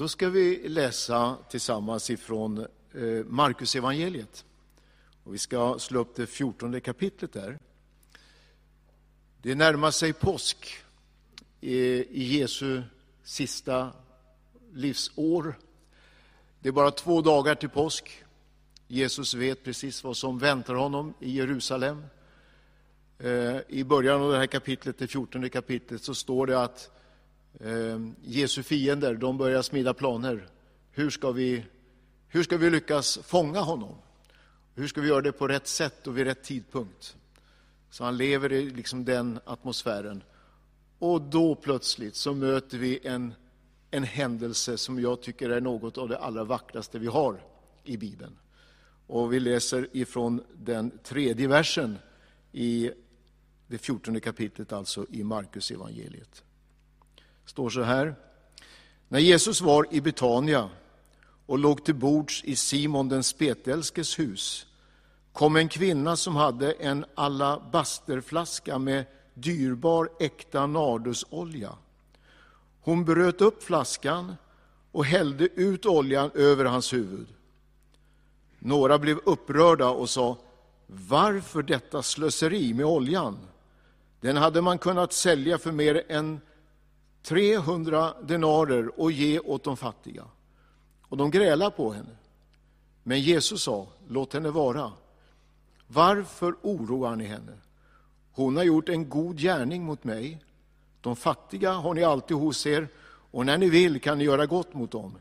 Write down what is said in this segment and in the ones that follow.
Då ska vi läsa tillsammans ifrån eh, Markus evangeliet. Och vi ska slå upp det fjortonde kapitlet där. Det närmar sig påsk i Jesu sista livsår. Det är bara två dagar till påsk. Jesus vet precis vad som väntar honom i Jerusalem. Eh, I början av det här kapitlet, det fjortonde kapitlet, så står det att eh, Jesu fiender, de börjar smida planer. Hur ska, vi, hur ska vi lyckas fånga honom? Hur ska vi göra det på rätt sätt och vid rätt tidpunkt? Så han lever i liksom den atmosfären. Och då plötsligt så möter vi en, en händelse som jag tycker är något av det allra vackraste vi har i Bibeln. Och vi läser ifrån den tredje versen i det fjortonde kapitlet, alltså i Markus evangeliet. Det står så här. När Jesus var i Betania och låg till bords i Simon den spetälskes hus kom en kvinna som hade en alabasterflaska med dyrbar äkta nardusolja. Hon bröt upp flaskan och hällde ut oljan över hans huvud. Några blev upprörda och sa, varför detta slöseri med oljan? Den hade man kunnat sälja för mer än 300 denarer och ge åt de fattiga. Och de grälade på henne. Men Jesus sa, låt henne vara. Varför oroar ni henne? Hon har gjort en god gärning mot mig. De fattiga har ni alltid hos er och när ni vill kan ni göra gott mot dem.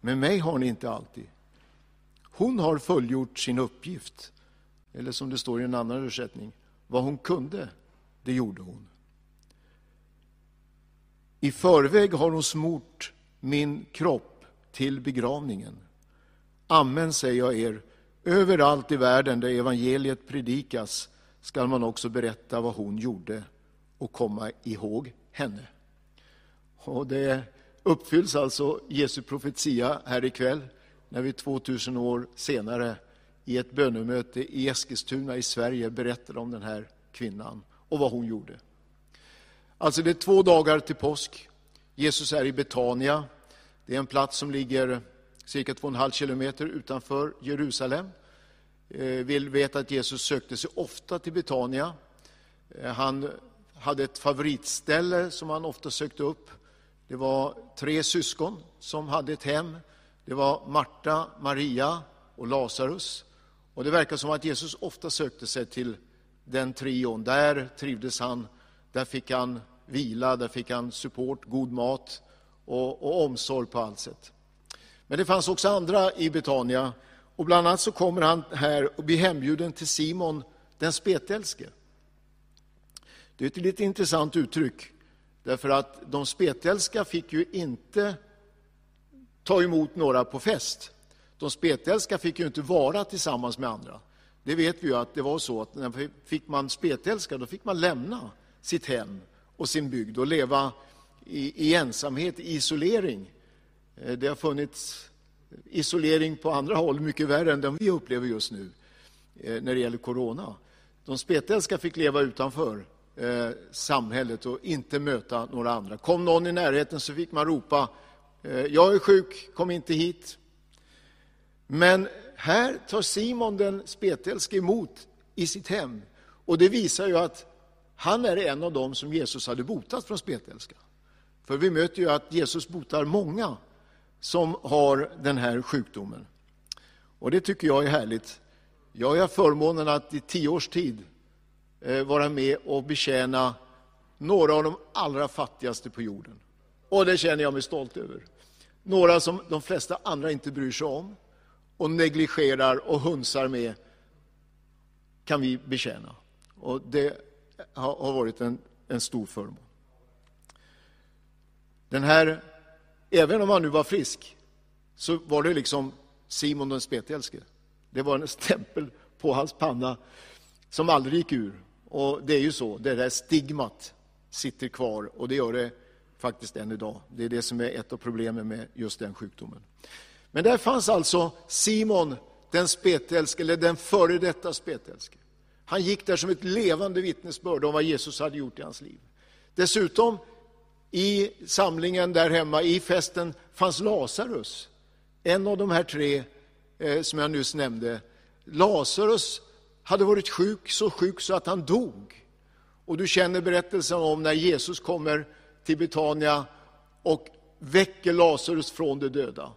Men mig har ni inte alltid. Hon har fullgjort sin uppgift. Eller som det står i en annan översättning, vad hon kunde, det gjorde hon. I förväg har hon smort min kropp till begravningen. Amen säger jag er, överallt i världen där evangeliet predikas skall man också berätta vad hon gjorde och komma ihåg henne. Och det uppfylls alltså Jesu profetia här ikväll när vi 2000 år senare i ett bönemöte i Eskilstuna i Sverige berättar om den här kvinnan och vad hon gjorde. Alltså det är två dagar till påsk. Jesus är i Betania. Det är en plats som ligger cirka 2,5 kilometer utanför Jerusalem. Eh, Vi vet att Jesus sökte sig ofta till Betania. Eh, han hade ett favoritställe som han ofta sökte upp. Det var tre syskon som hade ett hem. Det var Marta, Maria och Lazarus. Och det verkar som att Jesus ofta sökte sig till den trion. Där trivdes han, där fick han vila, där fick han support, god mat och, och omsorg på allt sätt. Men det fanns också andra i Betania och bland annat så kommer han här och blir hembjuden till Simon den spetälske. Det är ett lite intressant uttryck, därför att de spetälska fick ju inte ta emot några på fest. De spetälska fick ju inte vara tillsammans med andra. Det vet vi ju att det var så att när fick man spetälska, då fick man lämna sitt hem och sin bygd och leva i, i ensamhet, i isolering. Eh, det har funnits isolering på andra håll mycket värre än den vi upplever just nu eh, när det gäller corona. De spetälska fick leva utanför eh, samhället och inte möta några andra. Kom någon i närheten så fick man ropa eh, jag är sjuk, kom inte hit. Men här tar Simon den spetälske emot i sitt hem. Och det visar ju att han är en av dem som Jesus hade botat från spetälska. För vi möter ju att Jesus botar många som har den här sjukdomen. Och det tycker jag är härligt. Jag har förmånen att i tio års tid eh, vara med och betjäna några av de allra fattigaste på jorden. Och det känner jag mig stolt över. Några som de flesta andra inte bryr sig om och negligerar och hunsar med kan vi betjäna. Och det har varit en, en stor förmån. Den här Även om han nu var frisk, så var det liksom Simon den spetälske. Det var en stämpel på hans panna som aldrig gick ur. Och det är ju så, det där stigmat sitter kvar och det gör det faktiskt än idag. Det är det som är ett av problemen med just den sjukdomen. Men där fanns alltså Simon den spetälske, eller den före detta spetälske. Han gick där som ett levande vittnesbörd om vad Jesus hade gjort i hans liv. Dessutom i samlingen där hemma, i festen, fanns Lazarus. En av de här tre eh, som jag nyss nämnde. Lazarus hade varit sjuk, så sjuk så att han dog. Och du känner berättelsen om när Jesus kommer till Betania och väcker Lazarus från de döda.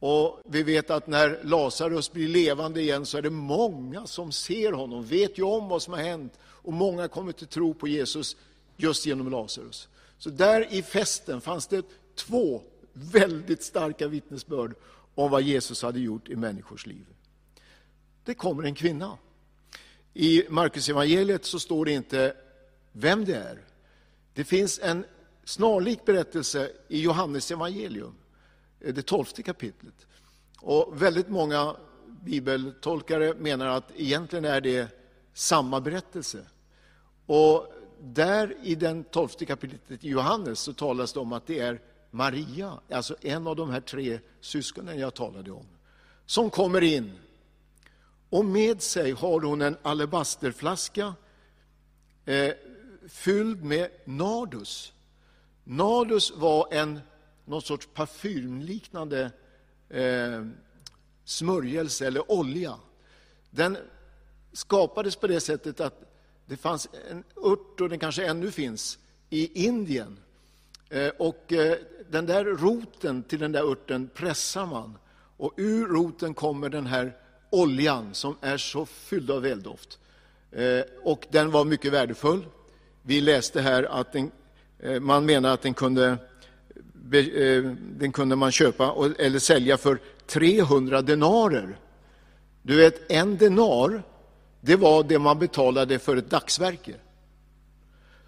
Och vi vet att när Lazarus blir levande igen så är det många som ser honom, vet ju om vad som har hänt. Och många kommer till tro på Jesus just genom Lazarus. Så där i festen fanns det två väldigt starka vittnesbörd om vad Jesus hade gjort i människors liv. Det kommer en kvinna. I Markus evangeliet så står det inte vem det är. Det finns en snarlik berättelse i Johannes evangelium, Eh, det tolfte kapitlet. Och väldigt många bibeltolkare menar att egentligen är det samma berättelse. Och där i den tolfte kapitlet i Johannes så talas det om att det är Maria, alltså en av de här tre syskonen jag talade om, som kommer in. Och med sig har hon en alabasterflaska eh, fylld med nardus. Nardus var en någon sorts parfymliknande eh, smörjelse eller olja. Den skapades på det sättet att det fanns en ört, och den kanske ännu finns, i Indien. Eh, och eh, den där roten till den där örten pressar man. Och ur roten kommer den här oljan som är så fylld av väldoft. Eh, och den var mycket värdefull. Vi läste här att den, eh, man menar att den kunde, Eh, den kunde man köpa eller sälja för 300 denarer. Du vet, en denar det var det man betalade för ett dagsverke.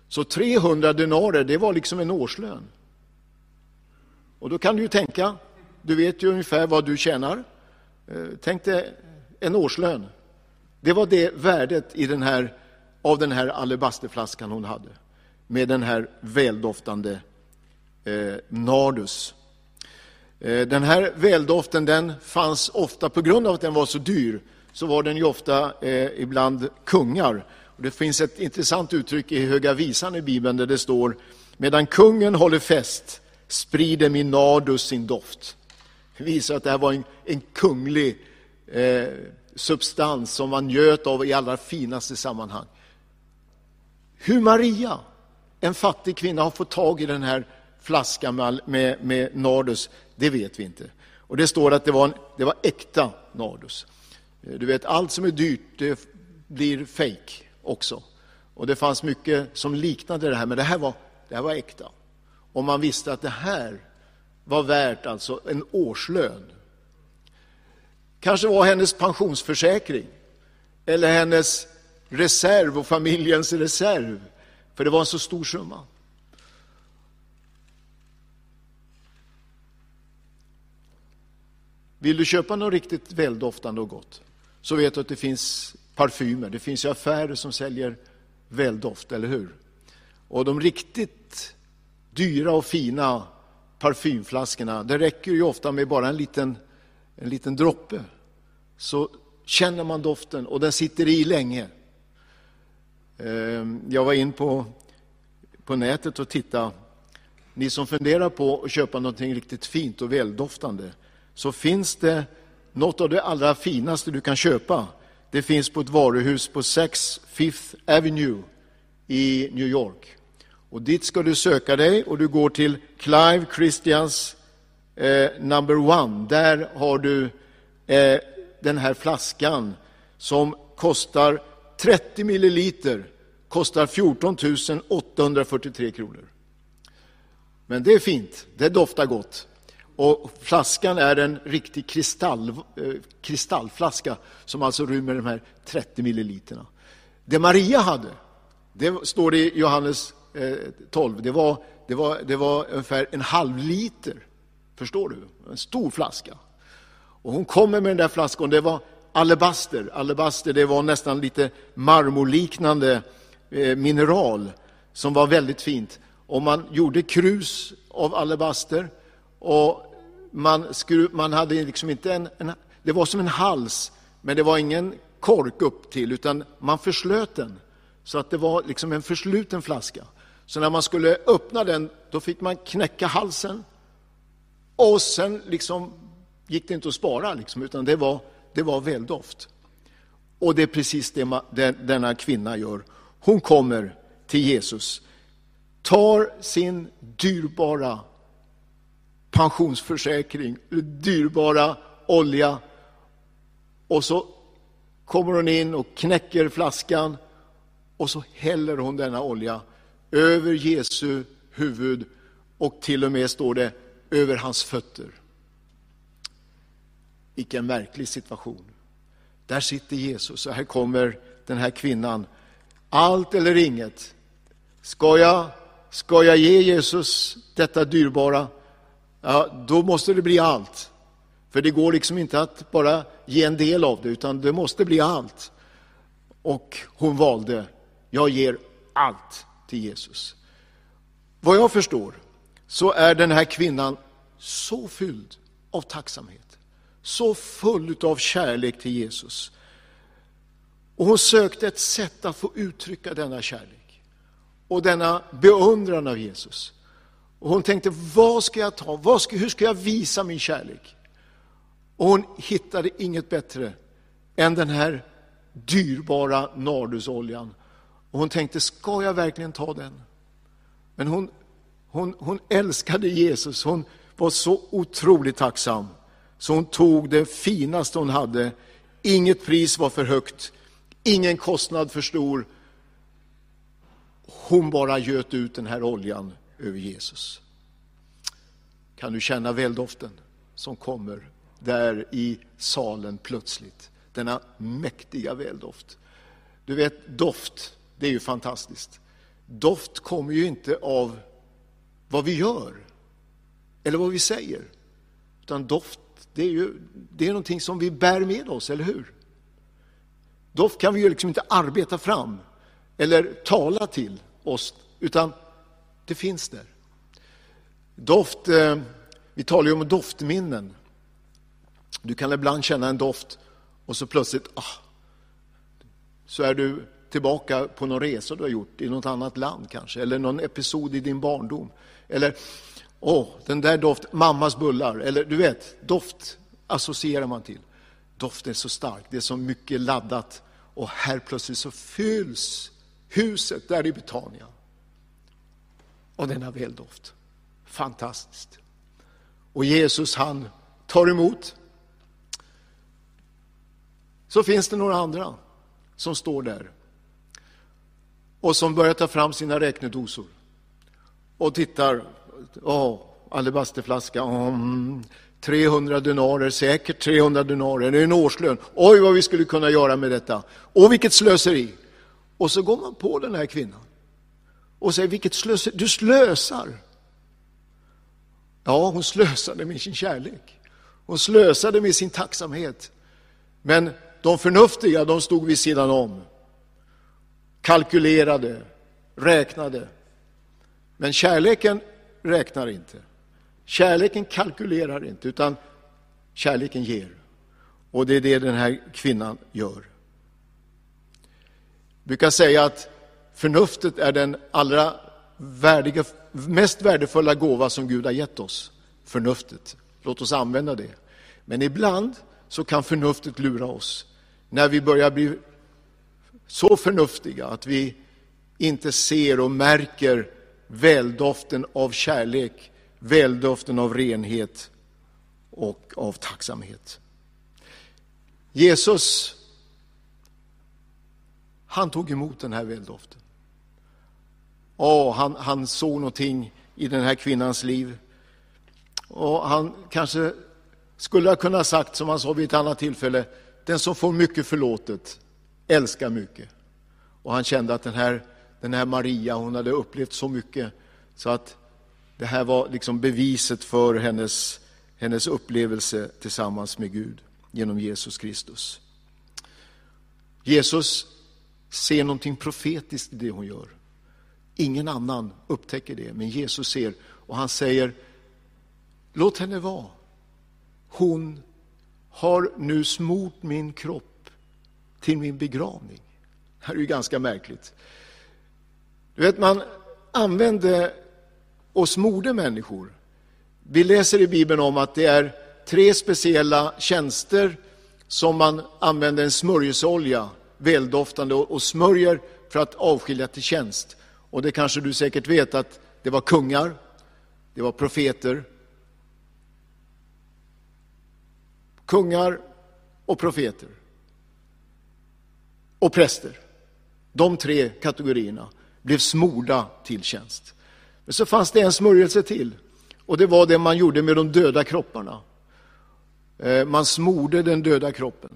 Så 300 denarer, det var liksom en årslön. Och då kan du ju tänka, du vet ju ungefär vad du tjänar. Eh, tänk dig en årslön. Det var det värdet i den här, av den här alabasterflaskan hon hade. Med den här väldoftande eh, nardus. Eh, den här väldoften den fanns ofta, på grund av att den var så dyr, så var den ju ofta eh, ibland kungar. Och det finns ett intressant uttryck i Höga visan i Bibeln där det står Medan kungen håller fest sprider min nardus sin doft. Det visar att det här var en, en kunglig eh, substans som man njöt av i allra finaste sammanhang. Hur Maria, en fattig kvinna, har fått tag i den här flaskan med, med, med nardus, det vet vi inte. Och det står att det var, en, det var äkta nardus. Eh, du vet, allt som är dyrt det blir fejk också. Och det fanns mycket som liknade det här, men det här var, det här var äkta. Och man visste att det här var värt alltså en årslön. Kanske var hennes pensionsförsäkring, eller hennes reserv och familjens reserv, för det var en så stor summa. Vill du köpa något riktigt väldoftande och gott? så vet du att det finns parfymer. Det finns ju affärer som säljer väldoft, eller hur? Och de riktigt dyra och fina parfymflaskorna, det räcker ju ofta med bara en liten, en liten droppe. Så känner man doften och den sitter i länge. Ehm, jag var in på, på nätet och tittade. Ni som funderar på att köpa någonting riktigt fint och väldoftande, så finns det något av det allra finaste du kan köpa, det finns på ett varuhus på 6 Fifth Avenue i New York. Och dit ska du söka dig och du går till Clive Christians eh, number one. Där har du eh, den här flaskan som kostar 30 milliliter, kostar 14 843 kronor. Men det är fint, det doftar gott. Och flaskan är en riktig kristall, eh, kristallflaska som alltså rymmer de här 30 milliliterna. Det Maria hade, det står det i Johannes eh, 12, det var, det var, det var ungefär en halv liter. Förstår du? En stor flaska. Och hon kommer med den där flaskan, det var alabaster. Alabaster det var nästan lite marmorliknande eh, mineral som var väldigt fint. Och man gjorde krus av alabaster och man, skru, man hade liksom inte en, en, det var som en hals, men det var ingen kork upp till, utan man förslöt den. Så att det var liksom en försluten flaska. Så när man skulle öppna den, då fick man knäcka halsen. Och sen liksom gick det inte att spara, liksom, utan det var, det var väldoft. Och det är precis det denna kvinna gör. Hon kommer till Jesus, tar sin dyrbara pensionsförsäkring, dyrbara olja och så kommer hon in och knäcker flaskan och så häller hon denna olja över Jesu huvud och till och med står det över hans fötter. Vilken märklig situation. Där sitter Jesus och här kommer den här kvinnan. Allt eller inget. Ska jag, ska jag ge Jesus detta dyrbara, ja, då måste det bli allt. För det går liksom inte att bara ge en del av det, utan det måste bli allt. Och hon valde, jag ger allt till Jesus. Vad jag förstår så är den här kvinnan så fylld av tacksamhet, så full av kärlek till Jesus. Och hon sökte ett sätt att få uttrycka denna kärlek och denna beundran av Jesus. Och hon tänkte, vad ska jag ta? Vad ska, hur ska jag visa min kärlek? Och hon hittade inget bättre än den här dyrbara nardusoljan. Och hon tänkte, ska jag verkligen ta den? Men hon, hon, hon älskade Jesus, hon var så otroligt tacksam. Så hon tog det finaste hon hade. Inget pris var för högt, ingen kostnad för stor. Hon bara göt ut den här oljan över Jesus. Kan du känna väldoften som kommer där i salen plötsligt? Denna mäktiga väldoft. Du vet, doft, det är ju fantastiskt. Doft kommer ju inte av vad vi gör eller vad vi säger. Utan doft, det är ju det är någonting som vi bär med oss, eller hur? Doft kan vi ju liksom inte arbeta fram eller tala till oss, utan det finns där. Doft, eh, vi talar ju om doftminnen. Du kan ibland känna en doft och så plötsligt ah, så är du tillbaka på någon resa du har gjort i något annat land kanske, eller någon episod i din barndom. Eller, åh, den där doften, mammas bullar, eller du vet, doft associerar man till. Doften är så stark, det är så mycket laddat och här plötsligt så fylls huset där i Betania av denna väldoft. Fantastiskt. Och Jesus han tar emot. Så finns det några andra som står där och som börjar ta fram sina räknedosor och tittar. Åh, alabasterflaska. Mm, 300 denarer, säkert 300 denarer. Det är en årslön. Oj, vad vi skulle kunna göra med detta. Och vilket slöseri. Och så går man på den här kvinnan och säger, vilket slöseri. Du slösar. Ja, hon slösade med sin kärlek. Hon slösade med sin tacksamhet. Men de förnuftiga, de stod vid sidan om kalkylerade, räknade. Men kärleken räknar inte. Kärleken kalkylerar inte, utan kärleken ger. Och det är det den här kvinnan gör. Jag brukar säga att förnuftet är den allra värdiga, mest värdefulla gåva som Gud har gett oss. Förnuftet. Låt oss använda det. Men ibland så kan förnuftet lura oss. När vi börjar bli så förnuftiga att vi inte ser och märker väldoften av kärlek, väldoften av renhet och av tacksamhet. Jesus, han tog emot den här väldoften. Oh, han, han såg någonting i den här kvinnans liv. Och han kanske skulle ha kunnat sagt, som han sa vid ett annat tillfälle, den som får mycket förlåtet, älskar mycket. Och han kände att den här, den här Maria, hon hade upplevt så mycket så att det här var liksom beviset för hennes, hennes upplevelse tillsammans med Gud genom Jesus Kristus. Jesus ser någonting profetiskt i det hon gör. Ingen annan upptäcker det, men Jesus ser och han säger Låt henne vara. Hon har nu smort min kropp till min begravning. Det här är ju ganska märkligt. Du vet, man, använde och smorde människor. Vi läser i Bibeln om att det är tre speciella tjänster som man använder en smörjelseolja, väldoftande, och smörjer för att avskilja till tjänst. Och det kanske du säkert vet att det var kungar, det var profeter, kungar och profeter och präster. De tre kategorierna blev smorda till tjänst. Men så fanns det en smörjelse till och det var det man gjorde med de döda kropparna. Eh, man smorde den döda kroppen.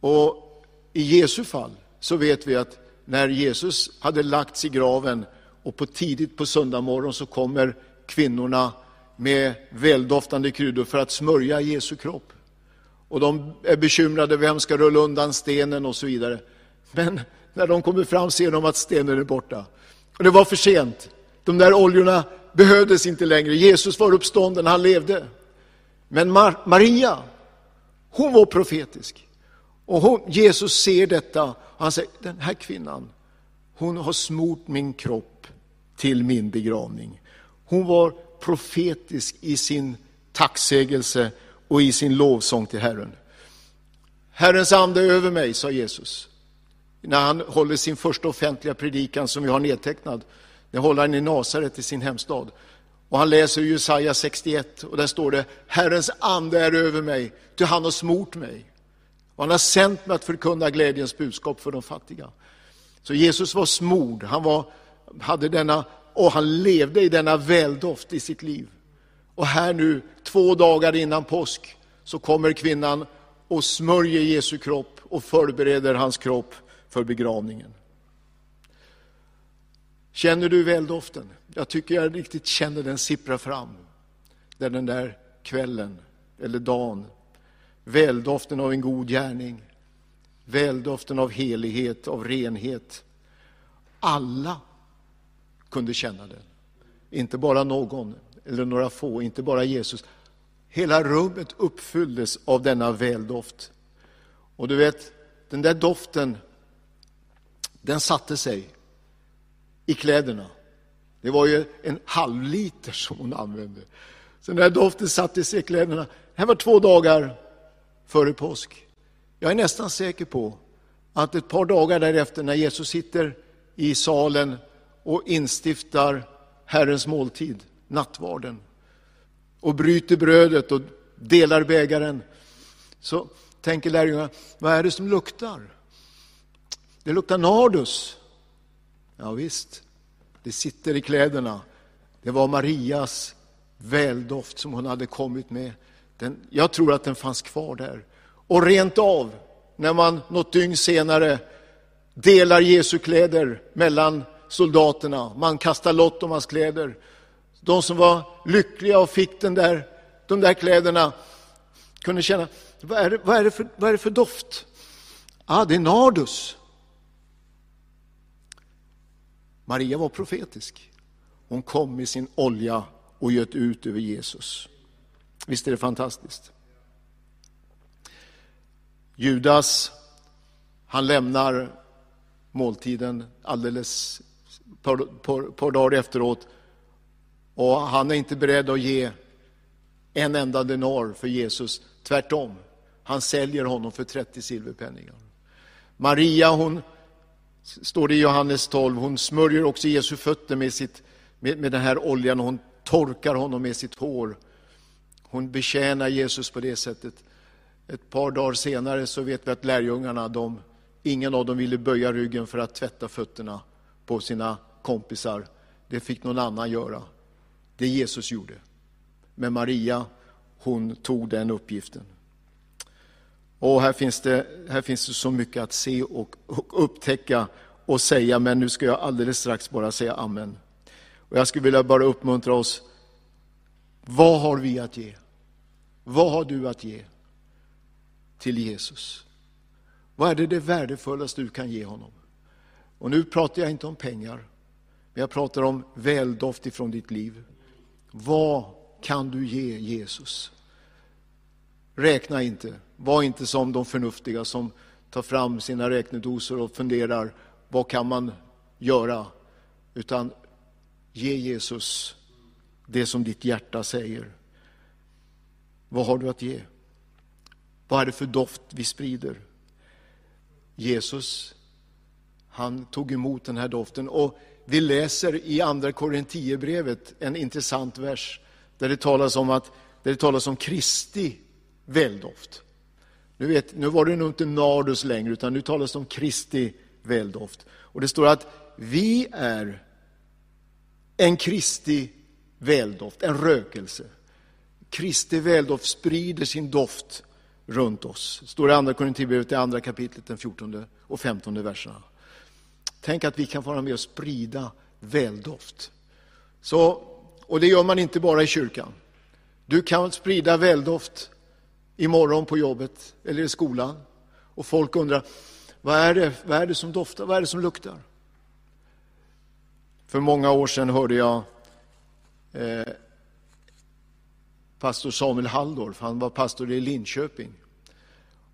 Och i Jesu fall så vet vi att när Jesus hade lagts i graven och på tidigt på söndag morgon så kommer kvinnorna med väldoftande kryddor för att smörja Jesu kropp. Och de är bekymrade, vem ska rulla undan stenen och så vidare. Men när de kommer fram ser de att stenen är borta. Och det var för sent. De där oljorna behövdes inte längre. Jesus var uppstånden, han levde. Men Mar Maria, hon var profetisk. Och hon, Jesus ser detta han säger, den här kvinnan, hon har smort min kropp till min begravning. Hon var profetisk i sin tacksägelse och i sin lovsång till Herren. Herrens ande är över mig, sa Jesus. När han håller sin första offentliga predikan som vi har nedtecknad. Det håller han i Nasaret i sin hemstad. Och han läser Jesaja 61 och där står det Herrens ande är över mig, ty han har smort mig. Han har sänt mig att förkunna glädjens budskap för de fattiga. Så Jesus var smord, han var, hade denna, och han levde i denna väldoft i sitt liv. Och här nu, två dagar innan påsk, så kommer kvinnan och smörjer Jesu kropp och förbereder hans kropp för begravningen. Känner du väldoften? Jag tycker jag riktigt känner den sippra fram. Där den där kvällen, eller dagen, väldoften av en god gärning, väldoften av helighet, av renhet. Alla kunde känna den. Inte bara någon, eller några få, inte bara Jesus. Hela rummet uppfylldes av denna väldoft. Och du vet, den där doften, den satte sig i kläderna. Det var ju en halv liter som hon använde. Så den där doften satte sig i kläderna. Det här var två dagar före påsk. Jag är nästan säker på att ett par dagar därefter när Jesus sitter i salen och instiftar Herrens måltid, nattvarden, och bryter brödet och delar bägaren, så tänker lärjungarna, vad är det som luktar? Det luktar nardus. Ja, visst, det sitter i kläderna. Det var Marias väldoft som hon hade kommit med. Den, jag tror att den fanns kvar där. Och rent av, när man något dygn senare delar Jesu kläder mellan soldaterna, man kastar lott om hans kläder. De som var lyckliga och fick den där, de där kläderna kunde känna, vad är det, vad är det, för, vad är det för doft? Ah, det är nardus. Maria var profetisk. Hon kom med sin olja och göt ut över Jesus. Visst är det fantastiskt? Judas, han lämnar måltiden alldeles ett par, par, par dagar efteråt och han är inte beredd att ge en enda denar för Jesus. Tvärtom, han säljer honom för 30 silverpenningar. Maria, hon står det i Johannes 12, hon smörjer också Jesu fötter med, sitt, med, med den här oljan och hon torkar honom med sitt hår. Hon betjänar Jesus på det sättet. Ett par dagar senare så vet vi att lärjungarna, de, ingen av dem ville böja ryggen för att tvätta fötterna på sina kompisar. Det fick någon annan göra. Det Jesus gjorde. Men Maria, hon tog den uppgiften. Och här finns, det, här finns det så mycket att se och, och upptäcka och säga, men nu ska jag alldeles strax bara säga amen. Och jag skulle vilja bara uppmuntra oss. Vad har vi att ge? Vad har du att ge till Jesus? Vad är det, det värdefullaste du kan ge honom? Och nu pratar jag inte om pengar, men jag pratar om väldoft ifrån ditt liv. Vad kan du ge Jesus? Räkna inte. Var inte som de förnuftiga som tar fram sina räknedosor och funderar, vad kan man göra? Utan Ge Jesus det som ditt hjärta säger. Vad har du att ge? Vad är det för doft vi sprider? Jesus, han tog emot den här doften. Och vi läser i andra Korinthierbrevet en intressant vers där det talas om, att, där det talas om Kristi väldoft. Nu, vet, nu var det nog inte nardus längre, utan nu talas det om Kristi väldoft. Och det står att vi är en Kristi väldoft, en rökelse. Kristi väldoft sprider sin doft runt oss. Det står i Andra Korinthierbrevet, i andra kapitlet, den 14 och 15 verserna. Tänk att vi kan vara med och sprida väldoft. Så, och det gör man inte bara i kyrkan. Du kan sprida väldoft imorgon på jobbet eller i skolan. Och folk undrar, vad är det, vad är det som doftar, vad är det som luktar? För många år sedan hörde jag eh, pastor Samuel Halldorf, han var pastor i Linköping.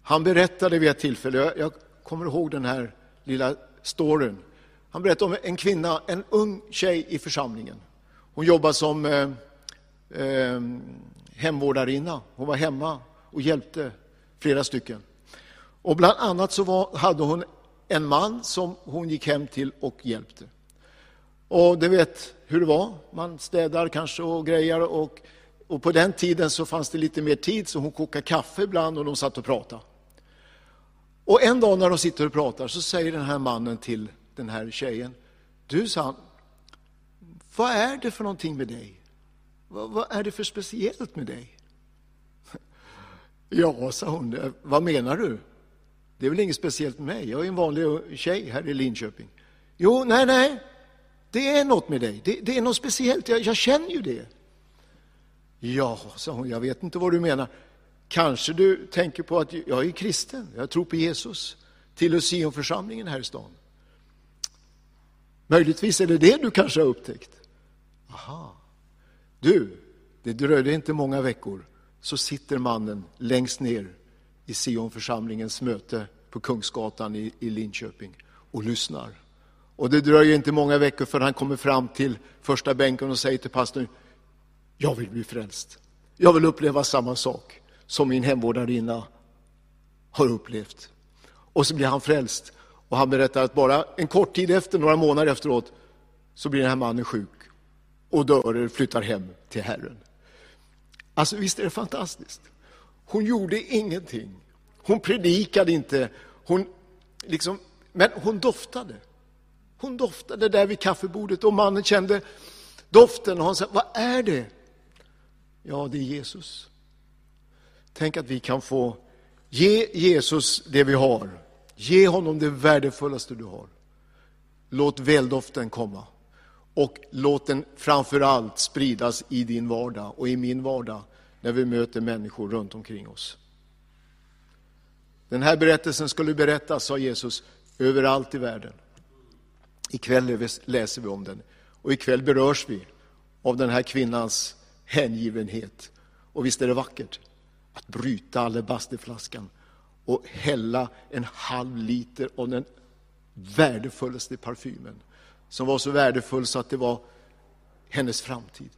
Han berättade vid ett tillfälle, jag, jag kommer ihåg den här lilla storyn. Han berättade om en kvinna, en ung tjej i församlingen. Hon jobbade som eh, eh, hemvårdarinna. Hon var hemma och hjälpte flera stycken. Och bland annat så var, hade hon en man som hon gick hem till och hjälpte. Och du vet hur det var, man städar kanske och grejer och, och på den tiden så fanns det lite mer tid så hon kokade kaffe ibland och de satt och pratade. Och en dag när de sitter och pratar så säger den här mannen till den här tjejen, du sa han, vad är det för någonting med dig? Vad, vad är det för speciellt med dig? Ja, sa hon, vad menar du? Det är väl inget speciellt med mig, jag är en vanlig tjej här i Linköping. Jo, nej, nej, det är något med dig, det, det är något speciellt, jag, jag känner ju det. Ja, sa hon, jag vet inte vad du menar. Kanske du tänker på att jag är kristen, jag tror på Jesus, till Sionförsamlingen här i stan. Möjligtvis är det det du kanske har upptäckt. Aha. Du, det dröjde inte många veckor så sitter mannen längst ner i Sionförsamlingens möte på Kungsgatan i, i Linköping och lyssnar. Och det dröjer inte många veckor förrän han kommer fram till första bänken och säger till pastorn, jag vill bli frälst. Jag vill uppleva samma sak som min hemvårdarinna har upplevt. Och så blir han frälst. Och han berättar att bara en kort tid efter, några månader efteråt, så blir den här mannen sjuk och dör eller flyttar hem till Herren. Alltså visst är det fantastiskt? Hon gjorde ingenting. Hon predikade inte, hon liksom, men hon doftade. Hon doftade där vid kaffebordet och mannen kände doften och han sa, vad är det? Ja, det är Jesus. Tänk att vi kan få ge Jesus det vi har. Ge honom det värdefullaste du har. Låt väldoften komma. Och låt den framför allt spridas i din vardag och i min vardag när vi möter människor runt omkring oss. Den här berättelsen skulle berättas, sa Jesus, överallt i världen. Ikväll läser vi om den och ikväll berörs vi av den här kvinnans hängivenhet. Och visst är det vackert att bryta alabasterflaskan och hälla en halv liter av den värdefullaste parfymen som var så värdefull så att det var hennes framtid.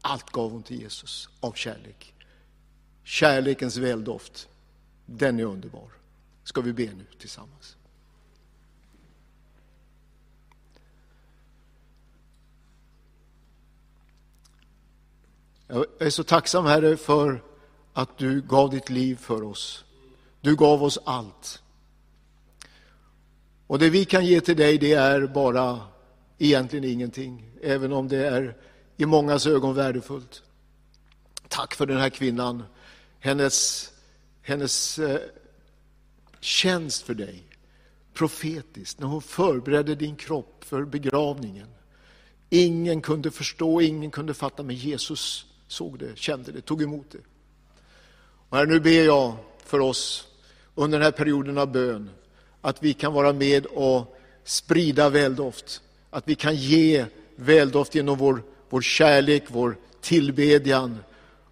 Allt gav hon till Jesus av kärlek. Kärlekens väldoft, den är underbar. Ska vi be nu tillsammans? Jag är så tacksam Herre för att du gav ditt liv för oss. Du gav oss allt. Och det vi kan ge till dig det är bara egentligen ingenting, även om det är i mångas ögon värdefullt. Tack för den här kvinnan, hennes, hennes eh, tjänst för dig, profetiskt, när hon förberedde din kropp för begravningen. Ingen kunde förstå, ingen kunde fatta, men Jesus såg det, kände det, tog emot det. Och här nu ber jag för oss under den här perioden av bön, att vi kan vara med och sprida väldoft, att vi kan ge väldoft genom vår, vår kärlek, vår tillbedjan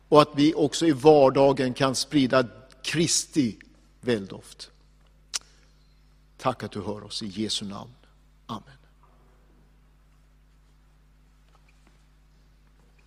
och att vi också i vardagen kan sprida Kristi väldoft. Tack att du hör oss i Jesu namn. Amen.